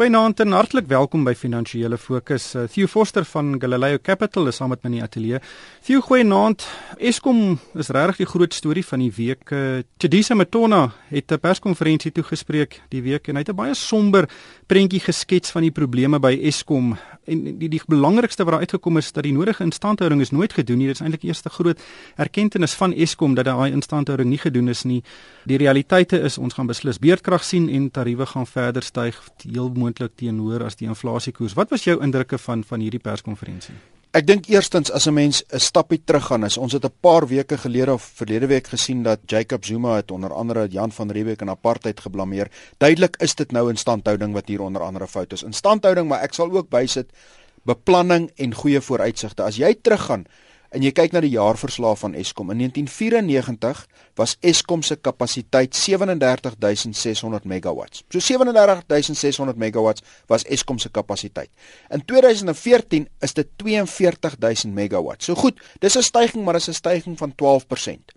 Goeienaand en hartlik welkom by Finansiële Fokus. Uh, Theo Forster van Galileo Capital is saam met my in die ateljee. Theo, goeienaand. Eskom is regtig die groot storie van die week. Uh, Chedisa Matona het 'n perskonferensie toegespreek die week en hy het 'n baie somber prentjie geskets van die probleme by Eskom. En die die belangrikste wat daar uitgekom is dat die nodige instandhouding is nooit gedoen nie. Dit is eintlik eers 'n groot erkenning van Eskom dat daai instandhouding nie gedoen is nie. Die realiteite is ons gaan beslis beerdkrag sien en tariewe gaan verder styg. Heel moontlik teenoor as die inflasiekoers. Wat was jou indrukke van van hierdie perskonferensie? Ek dink eerstens as 'n mens 'n stappie teruggaan, is ons het 'n paar weke gelede of verlede week gesien dat Jacob Zuma het onder andere Jan van Riebeeck in apartheid geblameer. Duidelik is dit nou instandhouding wat hier onder andere fout is. Instandhouding, maar ek sal ook bysit beplanning en goeie vooruitsigte. As jy teruggaan en jy kyk na die jaarverslag van Eskom in 1994 was Eskom se kapasiteit 37600 megawatts. So 37600 megawatts was Eskom se kapasiteit. In 2014 is dit 42000 megawatts. So goed, dis 'n styging, maar dis 'n styging van 12%.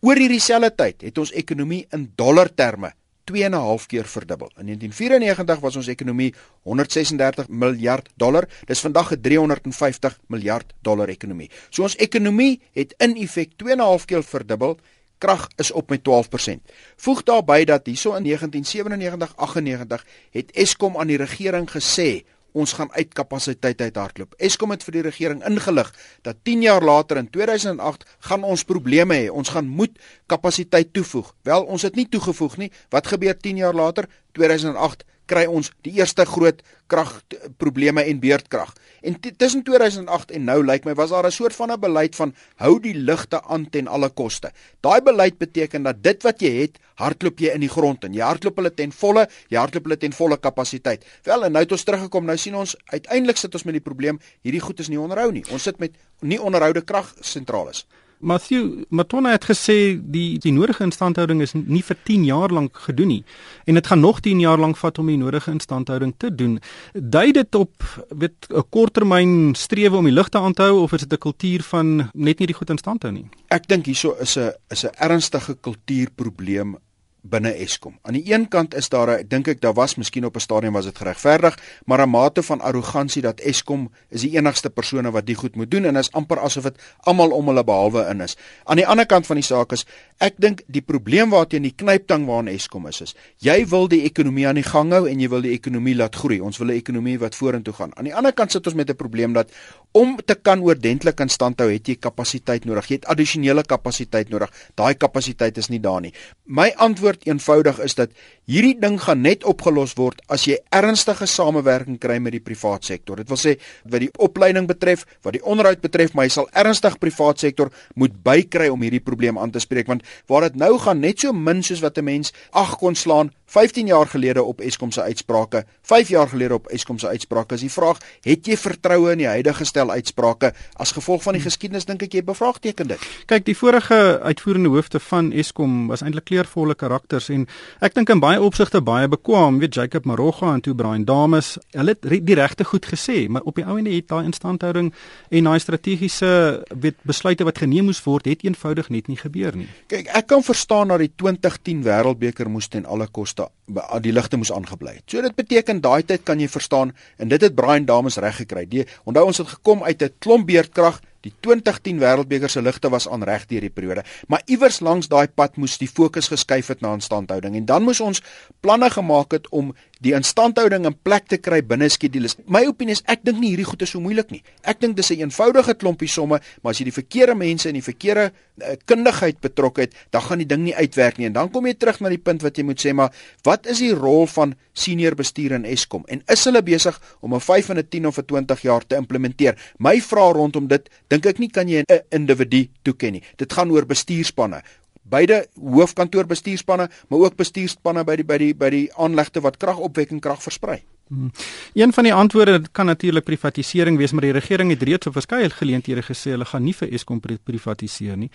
Oor hierdie selfde tyd het ons ekonomie in dollar terme 2 en 'n half keer verdubbel. In 1994 was ons ekonomie 136 miljard dollar. Dis vandag 'n 350 miljard dollar ekonomie. So ons ekonomie het in effek 2 en 'n half keer verdubbel. Krag is op met 12%. Voeg daarby dat hierso in 1997-98 het Eskom aan die regering gesê ons gaan uit kapasiteit uit hardloop. Eskom het vir die regering ingelig dat 10 jaar later in 2008 gaan ons probleme hê. Ons gaan moet kapasiteit toevoeg. Wel, ons het nie toegevoeg nie. Wat gebeur 10 jaar later? 2008 kry ons die eerste groot kragprobleme en beurtkrag. En tussen 2008 en nou lyk my was daar 'n soort van 'n beleid van hou die ligte aan ten alle koste. Daai beleid beteken dat dit wat jy het, hardloop jy in die grond en jy hardloop hulle ten volle, jy hardloop hulle ten volle kapasiteit. Wel en nou het ons teruggekom, nou sien ons uiteindelik sit ons met die probleem, hierdie goed is nie onderhou nie. Ons sit met nie onderhoude kragsentrale. Matthew Matona het gesê die die nodige instandhouding is nie vir 10 jaar lank gedoen nie en dit gaan nog 10 jaar lank vat om die nodige instandhouding te doen. Dui dit op weet 'n korttermyn strewe om die ligte aan te hou of is dit 'n kultuur van net nie die goed instand hou nie? Ek dink hieso is 'n is 'n ernstige kultuurprobleem binne Eskom. Aan die een kant is daar 'n dink ek daar was miskien op 'n stadium was dit geregverdig, maar 'n mate van arrogansie dat Eskom is die enigste persone wat dit goed moet doen en is amper asof dit almal om hulle behalwe in is. Aan die ander kant van die saak is ek dink die probleem waarteen die knyptang waarna Eskom is is jy wil die ekonomie aan die gang hou en jy wil die ekonomie laat groei. Ons wil 'n ekonomie wat vorentoe gaan. Aan die ander kant sit ons met 'n probleem dat om te kan oordentlik in stand hou, het jy kapasiteit nodig. Jy het addisionele kapasiteit nodig. Daai kapasiteit is nie daar nie. My antwoord antwoord eenvoudig is dat hierdie ding gaan net opgelos word as jy ernstige samewerking kry met die privaat sektor. Dit wil sê wat die opleiding betref, wat die onderhoud betref, maar jy sal ernstig privaat sektor moet bykry om hierdie probleem aan te spreek want waar dit nou gaan net so min soos wat 'n mens ag kon slaan 15 jaar gelede op Eskom se uitsprake, 5 jaar gelede op Eskom se uitsprake. Is die vraag, het jy vertroue in die huidige stel uitsprake as gevolg van die geskiedenis dink ek jy bevraagteken dit. Kyk, die vorige uitvoerende hoofde van Eskom was eintlik kleurvolle karakters en ek dink in baie opsigte baie bekwam, weet Jacob Maroga en toe Brian Dames, hulle het die regte goed gesê, maar op die ou ende het daai instandhouding en daai strategiese weet besluite wat geneem moes word, het eenvoudig net nie gebeur nie. Kyk, ek kan verstaan dat die 2010 Wêreldbeker moes ten alle koste die ligte moes aangebly het. So dit beteken daai tyd kan jy verstaan en dit het Brian Dames reg gekry. Die onthou ons het gekom uit 'n klomp beerdkrag Die 2010 Wêreldbeker se ligte was aan reg deur die periode, maar iewers langs daai pad moes die fokus geskuif het na instandhouding en dan moes ons planne gemaak het om die instandhouding in plek te kry binne skedules. My opinie is ek dink nie hierdie goed is so moeilik nie. Ek dink dis 'n eenvoudige klompie somme, maar as jy die verkeerde mense en die verkeerde uh, kundigheid betrok het, dan gaan die ding nie uitwerk nie en dan kom jy terug na die punt wat jy moet sê maar wat is die rol van senior bestuur in Eskom en is hulle besig om 'n 5 en 'n 10 of 'n 20 jaar te implementeer? My vraag rondom dit dink ek nie kan jy 'n individu toeken nie. Dit gaan oor bestuurspanne. Beide hoofkantoor bestuurspanne, maar ook bestuurspanne by die by die by die aanlegte wat kragopwekking krag versprei. Hmm. Een van die antwoorde kan natuurlik privatisering wees, maar die regering het reeds op verskeie geleenthede gesê hulle gaan nie vir Eskom privatiseer nie.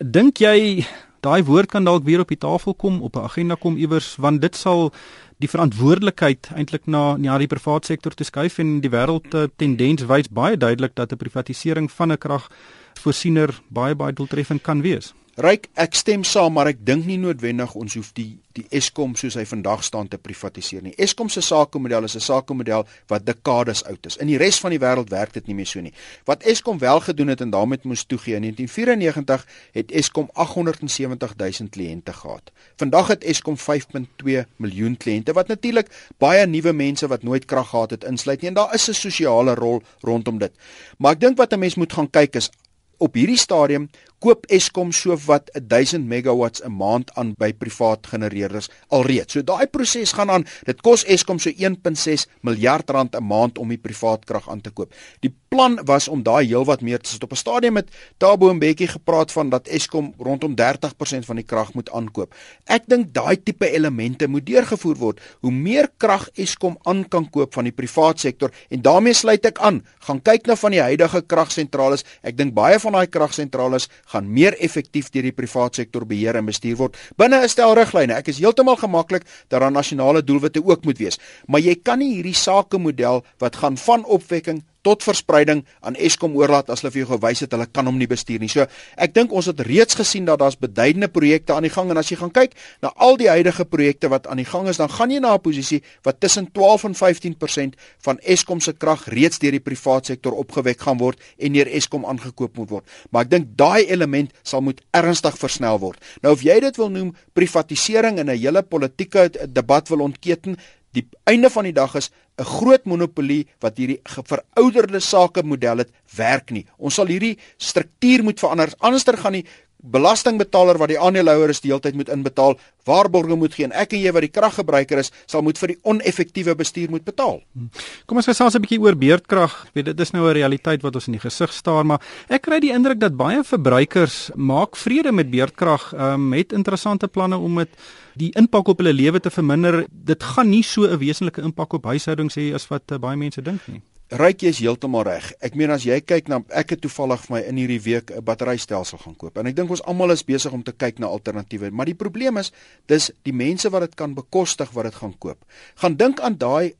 Dink jy daai woord kan dalk weer op die tafel kom op 'n agenda kom iewers want dit sal die verantwoordelikheid eintlik na na die private sektor te skuif en die wêreld uh, tendens wys baie duidelik dat 'n privatisering van 'n kragvoorsiener baie baie doeltreffend kan wees. Ryk, ek stem saam, maar ek dink nie noodwendig ons hoef die die Eskom soos hy vandag staan te privatiseer nie. Eskom se sakemodel is 'n sakemodel wat dekades oud is. In die res van die wêreld werk dit nie meer so nie. Wat Eskom wel gedoen het en daarmee moes toegee in 1994 het Eskom 870 000 kliënte gehad. Vandag het Eskom 5.2 miljoen kliënte wat natuurlik baie nuwe mense wat nooit krag gehad het insluit nie en daar is 'n sosiale rol rondom dit. Maar ek dink wat 'n mens moet gaan kyk is op hierdie stadium koop Eskom so wat 1000 megawatts 'n maand aan by privaat genereerders alreeds. So daai proses gaan aan. Dit kos Eskom so 1.6 miljard rand 'n maand om die privaat krag aan te koop. Die plan was om daai heelwat meer te sit op 'n stadium met Tabo en Bekkie gepraat van dat Eskom rondom 30% van die krag moet aankoop. Ek dink daai tipe elemente moet deurgevoer word. Hoe meer krag Eskom aan kan koop van die privaat sektor en daarmee sluit ek aan, gaan kyk na van die huidige kragsentrale. Ek dink baie van daai kragsentrale gaan meer effektief deur die private sektor beheer en bestuur word binne 'n stel riglyne. Ek is heeltemal gemaklik dat daar nasionale doelwitte ook moet wees, maar jy kan nie hierdie sakemodel wat gaan van opwekking tot verspreiding aan Eskom oorlaat as hulle vir jou gewys het hulle kan hom nie bestuur nie. So ek dink ons het reeds gesien dat daar's beduidende projekte aan die gang en as jy gaan kyk na al die huidige projekte wat aan die gang is, dan gaan jy na 'n posisie wat tussen 12 en 15% van Eskom se krag reeds deur die private sektor opgewek gaan word en deur Eskom aangekoop moet word. Maar ek dink daai element sal moet ernstig versnel word. Nou of jy dit wil noem privatisering in 'n hele politieke debat wil ontketen, die einde van die dag is 'n groot monopolie wat hierdie verouderde sakemodel het werk nie. Ons sal hierdie struktuur moet verander. Anderster gaan die belastingbetaler wat die aandeelhouer is die hele tyd moet inbetaal, waarborge moet gee en ek en jy wat die kraggebruiker is, sal moet vir die oneffektiewe bestuur moet betaal. Hmm. Kom ons gesels 'n bietjie oor beurtkrag. Ek weet dit is nou 'n realiteit wat ons in die gesig staar, maar ek kry die indruk dat baie verbruikers maak vrede met beurtkrag um, met interessante planne om dit die impak op hulle lewe te verminder. Dit gaan nie so 'n wesenlike impak op huishoudings hê as wat uh, baie mense dink nie. Ryk jy is heeltemal reg. Ek meen as jy kyk na ek het toevallig vir my in hierdie week 'n batterystelsel gaan koop en ek dink ons almal is besig om te kyk na alternatiewe, maar die probleem is dis die mense wat dit kan bekostig wat dit gaan koop. Gaan dink aan daai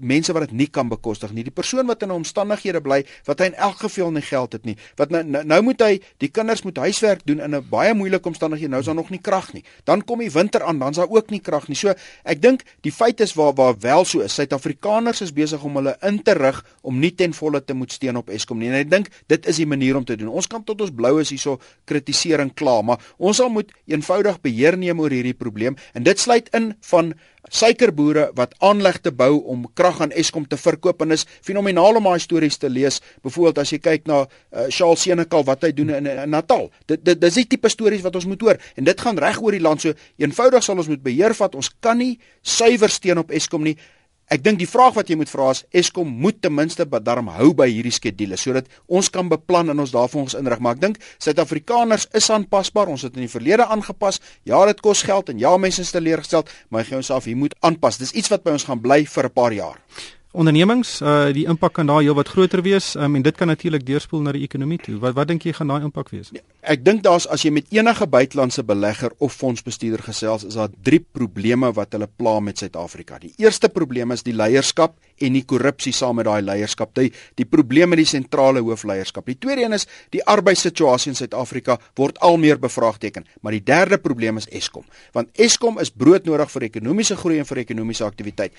mense wat dit nie kan bekostig nie. Die persoon wat in 'n omstandighede bly wat hy in elk geval nie geld het nie. Wat nou nou, nou moet hy die kinders moet huiswerk doen in 'n baie moeilike omstandighede. Nou is daar nog nie krag nie. Dan kom die winter aan, dan's daar ook nie krag nie. So ek dink die feit is waar waar wel so is. Suid-Afrikaners is besig om hulle in te rig om nie ten volle te moet steun op Eskom nie. En ek dink dit is die manier om te doen. Ons kan tot ons blou is hierso kritisering klaar, maar ons sal moet eenvoudig beheer neem oor hierdie probleem en dit sluit in van suikerboere wat aanleg te bou om krag aan Eskom te verkoop en is fenomenaal om daai stories te lees. Byvoorbeeld as jy kyk na uh, Charles Senekal wat hy doen in, in Natal. Dit dit dis die tipe stories wat ons moet hoor en dit gaan reg oor die land so eenvoudig sal ons moet beheer vat. Ons kan nie suiwer steen op Eskom nie. Ek dink die vraag wat jy moet vra is Eskom moet ten minste darm hou by hierdie skedules sodat ons kan beplan en ons daarvoor ons inrig. Maar ek dink Suid-Afrikaners is aanpasbaar. Ons het in die verlede aangepas. Ja, dit kos geld en ja, mense is teleurgestel, maar gee ons af, hier moet aanpas. Dis iets wat by ons gaan bly vir 'n paar jaar ondernemings uh die impak kan daar heel wat groter wees um, en dit kan natuurlik deurspoel na die ekonomie toe. Wat wat dink jy gaan daai impak wees? Ek dink daar's as jy met enige buitelandse belegger of fondsbestuurder gesels, is daar drie probleme wat hulle pla met Suid-Afrika. Die eerste probleem is die leierskap en die korrupsie saam met daai leierskap. Die die probleem met die sentrale hoofleierskap. Die tweede een is die arbeidssituasie in Suid-Afrika word al meer bevraagteken. Maar die derde probleem is Eskom. Want Eskom is broodnodig vir ekonomiese groei en vir ekonomiese aktiwiteit.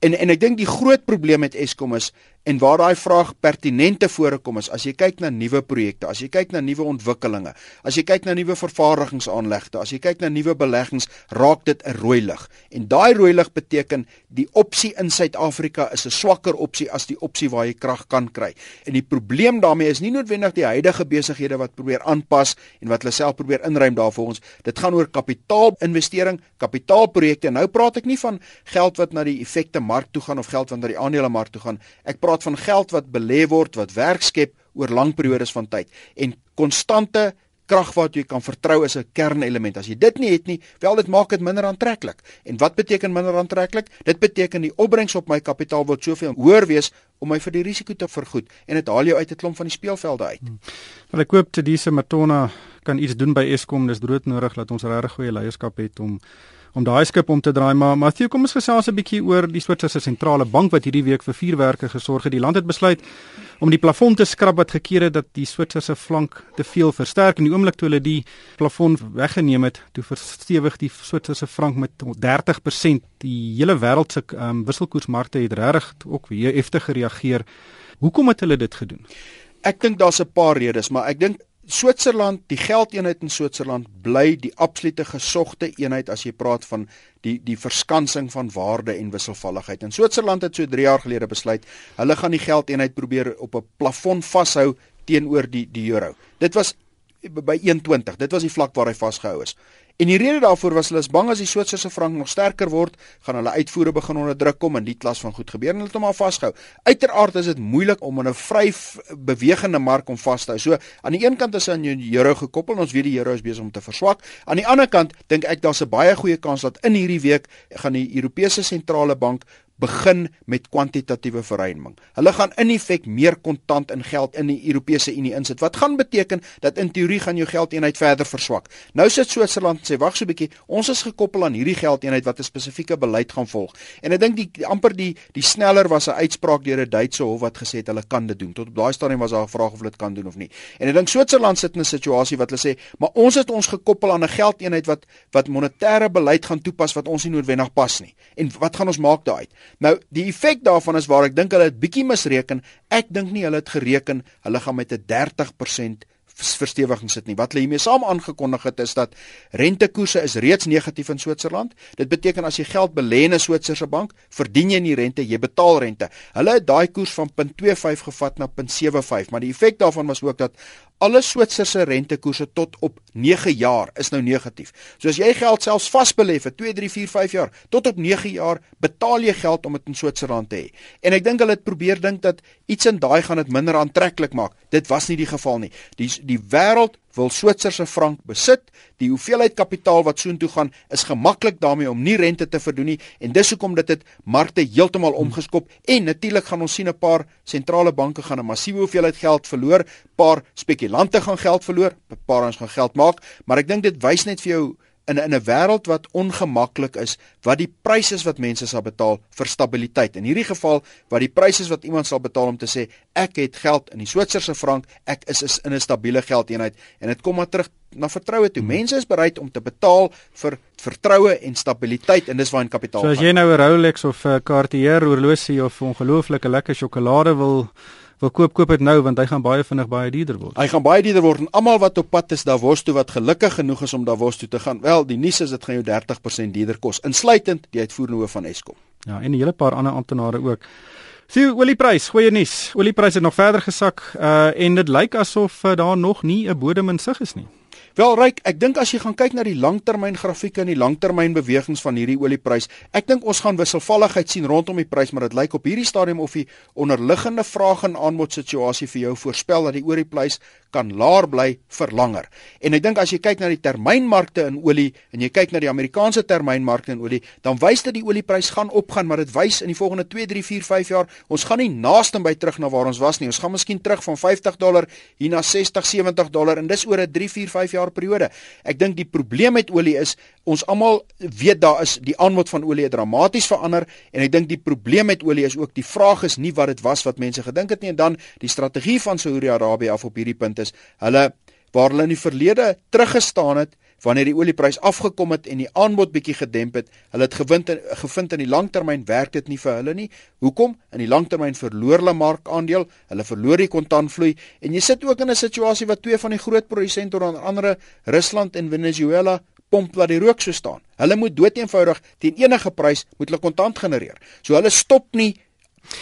En en ek dink die groot probleem met Eskom is En waar daai vraag pertinente voorkom is as jy kyk na nuwe projekte, as jy kyk na nuwe ontwikkelinge, as jy kyk na nuwe vervaardigingsaanlegte, as jy kyk na nuwe beleggings, raak dit 'n rooi lig. En daai rooi lig beteken die opsie in Suid-Afrika is 'n swakker opsie as die opsie waar jy krag kan kry. En die probleem daarmee is nie noodwendig die huidige besighede wat probeer aanpas en wat hulle self probeer inruim daarvoor ons. Dit gaan oor kapitaalinvestering, kapitaalprojekte. Nou praat ek nie van geld wat na die effekte mark toe gaan of geld wat na die aandelemark toe gaan. Ek praat van geld wat belê word, wat werk skep oor lang periodes van tyd en konstante krag wat jy kan vertrou is 'n kernelement. As jy dit nie het nie, wel dit maak dit minder aantreklik. En wat beteken minder aantreklik? Dit beteken die opbrengs op my kapitaal word soveel hoër wees om my vir die risiko te vergoed en dit haal jou uit 'n klomp van die speelvelde uit. Hmm. Wel ek hoop te dise Matona kan iets doen by Eskom. Dis broodnodig dat ons regtig goeie leierskap het om om daai skip om te draai. Maar Matthew, kom ons gesels 'n bietjie oor die Switserse sentrale bank wat hierdie week vir vuurwerke gesorg het. Die land het besluit om die plafon te skrap wat gekeer het dat die Switserse flank te veel versterk en die oomblik toe hulle die plafon weggeneem het, toe verstewig die Switserse frank met 30%. Die hele wêreld se um, wisselkoersmarkte het regtig ook weer heftig gereageer. Hoekom het hulle dit gedoen? Ek dink daar's 'n paar redes, maar ek dink Switserland, die geldeenheid in Switserland bly die absolute gesogte eenheid as jy praat van die die verskansing van waarde en wisselvalligheid. En Switserland het so 3 jaar gelede besluit, hulle gaan die geldeenheid probeer op 'n plafon vashou teenoor die die euro. Dit was by 1.20. Dit was die vlak waar hy vasgehou is. En die rede daarvoor was hulle is bang as die Switserse frank nog sterker word, gaan hulle uitvoere begin onder druk kom en die klas van goed gebeur en hulle het hom al vasgehou. Uiteraard is dit moeilik om in 'n vry bewegende mark om vas te hou. So aan die een kant is aan die euro gekoppel en ons weet die euro is besig om te verswak. Aan die ander kant dink ek daar's 'n baie goeie kans dat in hierdie week gaan die Europese sentrale bank begin met kwantitatiewe verruiming. Hulle gaan in effek meer kontant in geld in die Europese Unie insit. Wat gaan beteken dat in teorie gaan jou geldeenheid verder verswak. Nou sit Switserland sê wag so 'n bietjie, ons is gekoppel aan hierdie geldeenheid wat 'n spesifieke beleid gaan volg. En ek dink die, amper die die sneller was 'n uitspraak deur 'n Duitse hof wat gesê het hulle kan dit doen. Tot op daai stadium was daar 'n vraag of hulle dit kan doen of nie. En ek dink Switserland sit in 'n situasie wat hulle sê, maar ons het ons gekoppel aan 'n geldeenheid wat wat monetêre beleid gaan toepas wat ons nie noodwendig pas nie. En wat gaan ons maak daai? Nou die effek daarvan is waar ek dink hulle het bietjie misreken. Ek dink nie hulle het gereken hulle gaan met 'n 30% verstewiging sit nie. Wat hulle hiermee saam aangekondig het is dat rentekoerse is reeds negatief in Switserland. Dit beteken as jy geld belê in 'n Switserse bank, verdien jy nie rente, jy betaal rente. Hulle het daai koers van 0.25 gevat na 0.75, maar die effek daarvan was ook dat alle Switserse rentekoerse tot op 9 jaar is nou negatief. So as jy geld selfs vasbelê vir 2, 3, 4, 5 jaar, tot op 9 jaar betaal jy geld om dit in Switserland te hê. En ek dink hulle het probeer dink dat iets in daai gaan dit minder aantreklik maak. Dit was nie die geval nie. Die die wêreld wil Switserse frank besit. Die hoeveelheid kapitaal wat soontoe gaan is gemaklik daarmee om nie rente te verdoen nie en dis hoekom dit het markte heeltemal omgeskop. En natuurlik gaan ons sien 'n paar sentrale banke gaan 'n massiewe hoeveelheid geld verloor, paar spekulante gaan geld verloor, 'n paar ons gaan geld maak, maar ek dink dit wys net vir jou in in 'n wêreld wat ongemaklik is, wat die pryse is wat mense sal betaal vir stabiliteit. In hierdie geval wat die pryse is wat iemand sal betaal om te sê ek het geld in die Switserse frank, ek is, is in 'n stabiele geldeenheid en dit kom maar terug na vertroue toe. Hmm. Mense is bereid om te betaal vir vertroue en stabiliteit en dis waar in kapitaal. So as jy nou 'n Rolex of 'n Cartier horlosie of 'n ongelooflike lekker sjokolade wil wil koop koop dit nou want hy gaan baie vinnig baie duurder word. Hy gaan baie duurder word en almal wat op pad is Davos toe wat gelukkig genoeg is om Davos toe te gaan. Wel, die nuus is dit gaan jou 30% duurder kos, insluitend die uitvoerende hoof van Eskom. Ja, en 'n hele paar ander amptenare ook. Sien, olieprys, goeie nuus. Olieprys het nog verder gesak uh en dit lyk asof uh, daar nog nie 'n bodem in sig is nie. Wel ryk, ek dink as jy gaan kyk na die langtermyn grafieke en die langtermyn bewegings van hierdie olieprys, ek dink ons gaan wisselvalligheid sien rondom die prys, maar dit lyk op hierdie stadium of die onderliggende vraag en aanbod situasie vir jou voorspel dat die olieprys kan laer bly vir langer. En ek dink as jy kyk na die termynmarkte in olie en jy kyk na die Amerikaanse termynmarkte in olie, dan wys dit die olieprys gaan opgaan, maar dit wys in die volgende 2, 3, 4, 5 jaar, ons gaan nie naaste by terug na waar ons was nie. Ons gaan miskien terug van 50 dollar hier na 60, 70 dollar en dis oor 'n 3, 4, 5 jaar periode. Ek dink die probleem met olie is ons almal weet daar is die aanbod van olie het dramaties verander en ek dink die probleem met olie is ook die vraag is nie wat dit was wat mense gedink het nie en dan die strategie van Saudi-Arabië af op hierdie punt is hulle waar hulle in die verlede teruggestaan het wanneer die olieprys afgekom het en die aanbod bietjie gedemp het, hulle het gevind gevind in die langtermyn werk dit nie vir hulle nie. Hoekom? In die langtermyn verloor hulle markandeel, hulle verloor die kontantvloei en jy sit ook in 'n situasie wat twee van die groot produsente onder andere Rusland en Venezuela pomp wat die rook so staan. Hulle moet doeteenvoudig teen enige prys moet hulle kontant genereer. So hulle stop nie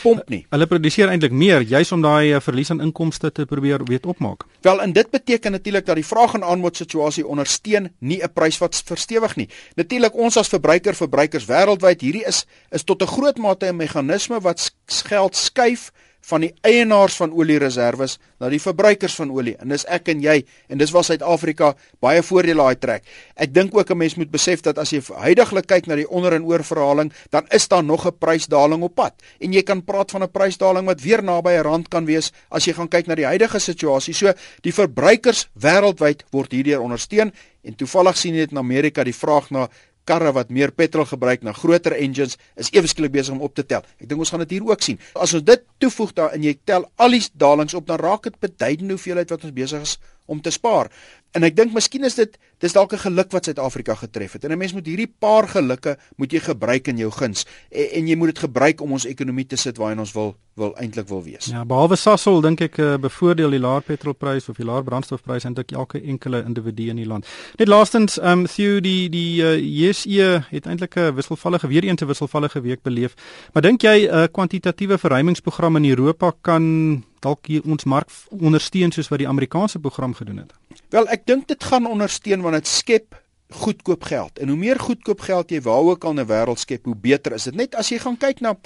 pomp nie. Hulle produseer eintlik meer juis om daai uh, verlies aan inkomste te probeer weet opmaak. Wel, en dit beteken natuurlik dat die vraag en aanbod situasie ondersteun nie 'n prys wat verstewig nie. Natuurlik ons as verbruiker verbruikers wêreldwyd hierdie is is tot 'n groot mate 'n meganisme wat geld skuif van die eienaars van oliereserwes na die verbruikers van olie en dis ek en jy en dis waar Suid-Afrika baie voordele uit trek. Ek dink ook 'n mens moet besef dat as jy heidaglik kyk na die onder en oor verhaling, dan is daar nog 'n prysdaling op pad. En jy kan praat van 'n prysdaling wat weer naby 'n rand kan wees as jy gaan kyk na die huidige situasie. So die verbruikers wêreldwyd word hierdeur ondersteun en toevallig sien jy dit in Amerika die vraag na karre wat meer petrol gebruik na groter engines is ewesklik besig om op te tel. Ek dink ons gaan dit hier ook sien. As ons dit toevoeg daarin jy tel al die dalings op dan raak dit beduidende hoeveelheid wat ons besig is om te spaar. En ek dink miskien is dit dis dalk 'n geluk wat Suid-Afrika getref het. En 'n mens moet hierdie paar gelukke moet jy gebruik in jou guns en, en jy moet dit gebruik om ons ekonomie te sit waar ons wil wil eintlik wil wees. Ja, behalwe Sasol dink ek uh, bevoordeel die laer petrolprys of die laer brandstofprys eintlik elke enkele individu in die land. Net laastens, ehm um, Theo die die uh, eh, JSE het eintlik 'n wisselvallige weer eens 'n wisselvallige week beleef. Maar dink jy 'n uh, kwantitatiewe verruimingsprogram in Europa kan dalk ons mark ondersteun soos wat die Amerikaanse program gedoen het? Wel, ek dink dit gaan ondersteun want dit skep goedkoop geld. En hoe meer goedkoop geld jy waar ook al in 'n wêreld skep, hoe beter is dit. Net as jy gaan kyk na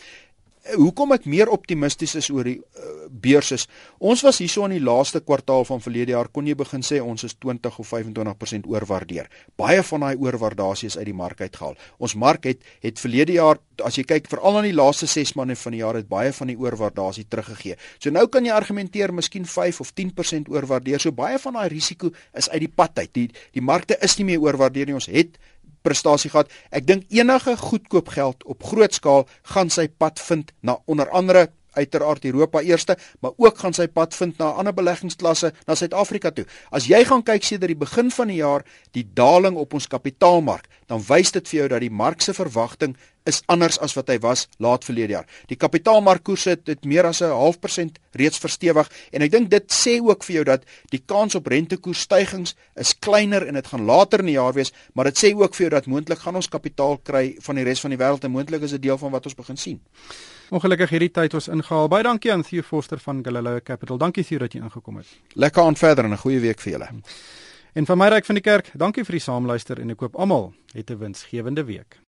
hoekom ek meer optimisties is oor die uh, beurs is. Ons was hierso in die laaste kwartaal van verlede jaar kon jy begin sê ons is 20 of 25% oorwaardeer. Baie van daai oorwaardasie is uit die mark uitgehaal. Ons mark het het verlede jaar as jy kyk veral aan die laaste 6 maande van die jaar het baie van die oorwaardasie teruggegee. So nou kan jy argumenteer miskien 5 of 10% oorwaardeer. So baie van daai risiko is uit die pad uit. Die die markte is nie meer oorwaardeer nie. Ons het prestasie gehad. Ek dink enige goedkoop geld op groot skaal gaan sy pad vind na onder andere uiteraard Europa eerste, maar ook gaan sy pad vind na ander beleggingsklasse na Suid-Afrika toe. As jy gaan kyk sedert die begin van die jaar die daling op ons kapitaalmark, dan wys dit vir jou dat die mark se verwagting is anders as wat hy was laat verlede jaar. Die kapitaalmarkkoerse het, het meer as 'n half persent reeds verstewig en ek dink dit sê ook vir jou dat die kans op rentekoersstygings is kleiner en dit gaan later in die jaar wees, maar dit sê ook vir jou dat moontlik gaan ons kapitaal kry van die res van die wêreld en moontlik is dit deel van wat ons begin sien. Ongelukkig hierdie tyd ons ingehaal. Baie dankie aan Theo Forster van Galileo Capital. Dankie Theo dat jy ingekom het. Lekker aan verder en 'n goeie week vir julle. En van my ryk van die kerk, dankie vir die saamluister en ek koop almal het 'n winsgewende week.